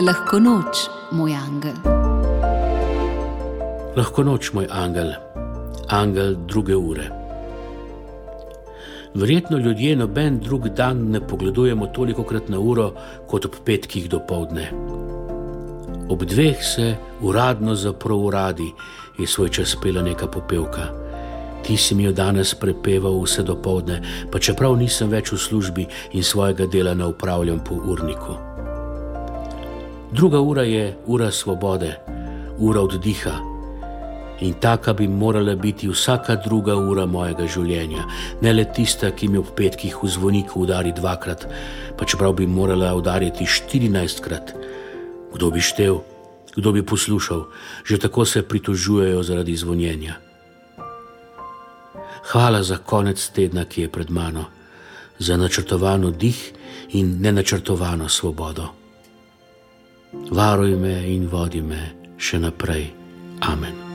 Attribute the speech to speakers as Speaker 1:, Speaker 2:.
Speaker 1: Lahko noč, moj angel.
Speaker 2: Lahko noč, moj angel, angel druge ure. Verjetno ljudje noben drug dan ne pogledujemo toliko krat na uro kot ob petkih do povdne. Ob dveh se uradno zapro uradi, je svoj čas pela neka popevka. Ti si mi jo danes prepeval vse do povdne, pa čeprav nisem več v službi in svojega dela ne upravljam po urniku. Druga ura je ura svobode, ura oddiha. In taka bi morala biti vsaka druga ura mojega življenja, ne le tista, ki mi ob petkih v zvoniku udari dvakrat, pa čeprav bi morala udariti štirinajstkrat. Kdo bi štev, kdo bi poslušal, že tako se pritožujejo zaradi zvonjenja. Hvala za konec tedna, ki je pred mano, za načrtovano dih in nenačrtovano svobodo. Varuj me in vodi me še naprej. Amen.